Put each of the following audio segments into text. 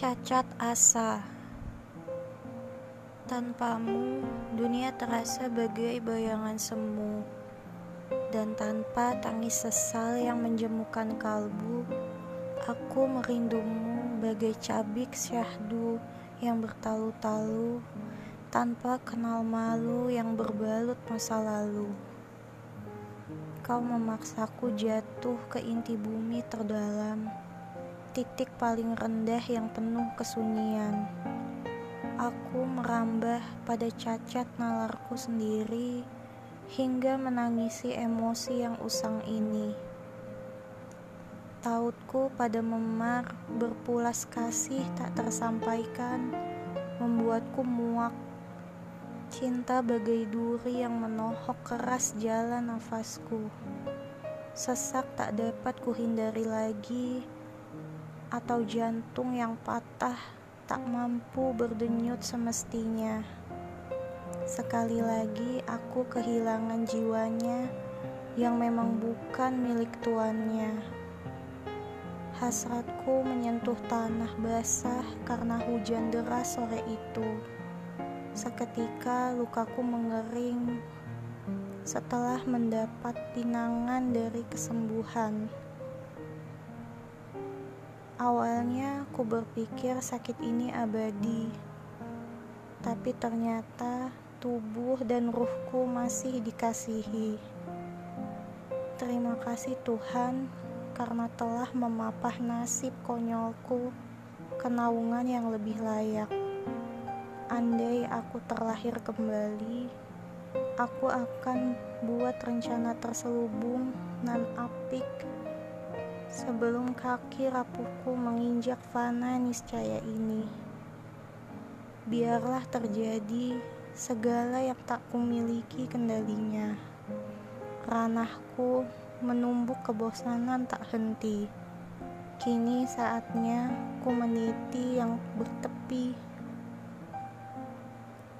Cacat asa. Tanpamu, dunia terasa bagai bayangan semu. Dan tanpa tangis sesal yang menjemukan kalbu Aku merindumu bagai cabik syahdu yang bertalu-talu Tanpa kenal malu yang berbalut masa lalu. Kau memaksaku jatuh ke inti bumi terdalam Titik paling rendah yang penuh kesunyian Aku merambah pada cacat nalarku sendiri hingga menangisi emosi yang usang ini. Tautku pada memar berpulas kasih tak tersampaikan membuatku muak. Cinta bagai duri yang menohok keras jalan nafasku. Sesak tak dapat kuhindari lagi atau jantung yang patah tak mampu berdenyut semestinya. Sekali lagi aku kehilangan jiwanya yang memang bukan milik tuannya. Hasratku menyentuh tanah basah karena hujan deras sore itu. Seketika lukaku mengering setelah mendapat pinangan dari kesembuhan. Awalnya aku berpikir sakit ini abadi, tapi ternyata tubuh dan ruhku masih dikasihi. Terima kasih Tuhan karena telah memapah nasib konyolku ke naungan yang lebih layak. Andai aku terlahir kembali, aku akan buat rencana terselubung sebelum kaki rapuhku menginjak fana niscaya ini. Biarlah terjadi segala yang tak kumiliki kendalinya. Ranahku menumbuk kebosanan tak henti. Kini saatnya ku meniti yang bertepi.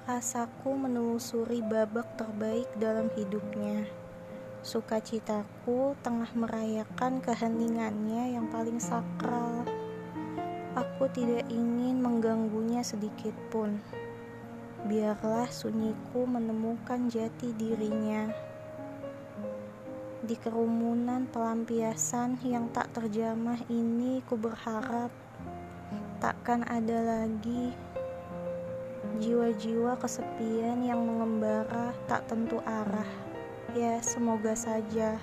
Rasaku menelusuri babak terbaik dalam hidupnya. Sukacitaku tengah merayakan keheningannya yang paling sakral. Aku tidak ingin mengganggunya sedikit pun. Biarlah sunyiku menemukan jati dirinya. Di kerumunan pelampiasan yang tak terjamah ini, ku berharap takkan ada lagi jiwa-jiwa kesepian yang mengembara tak tentu arah. Ya, semoga saja.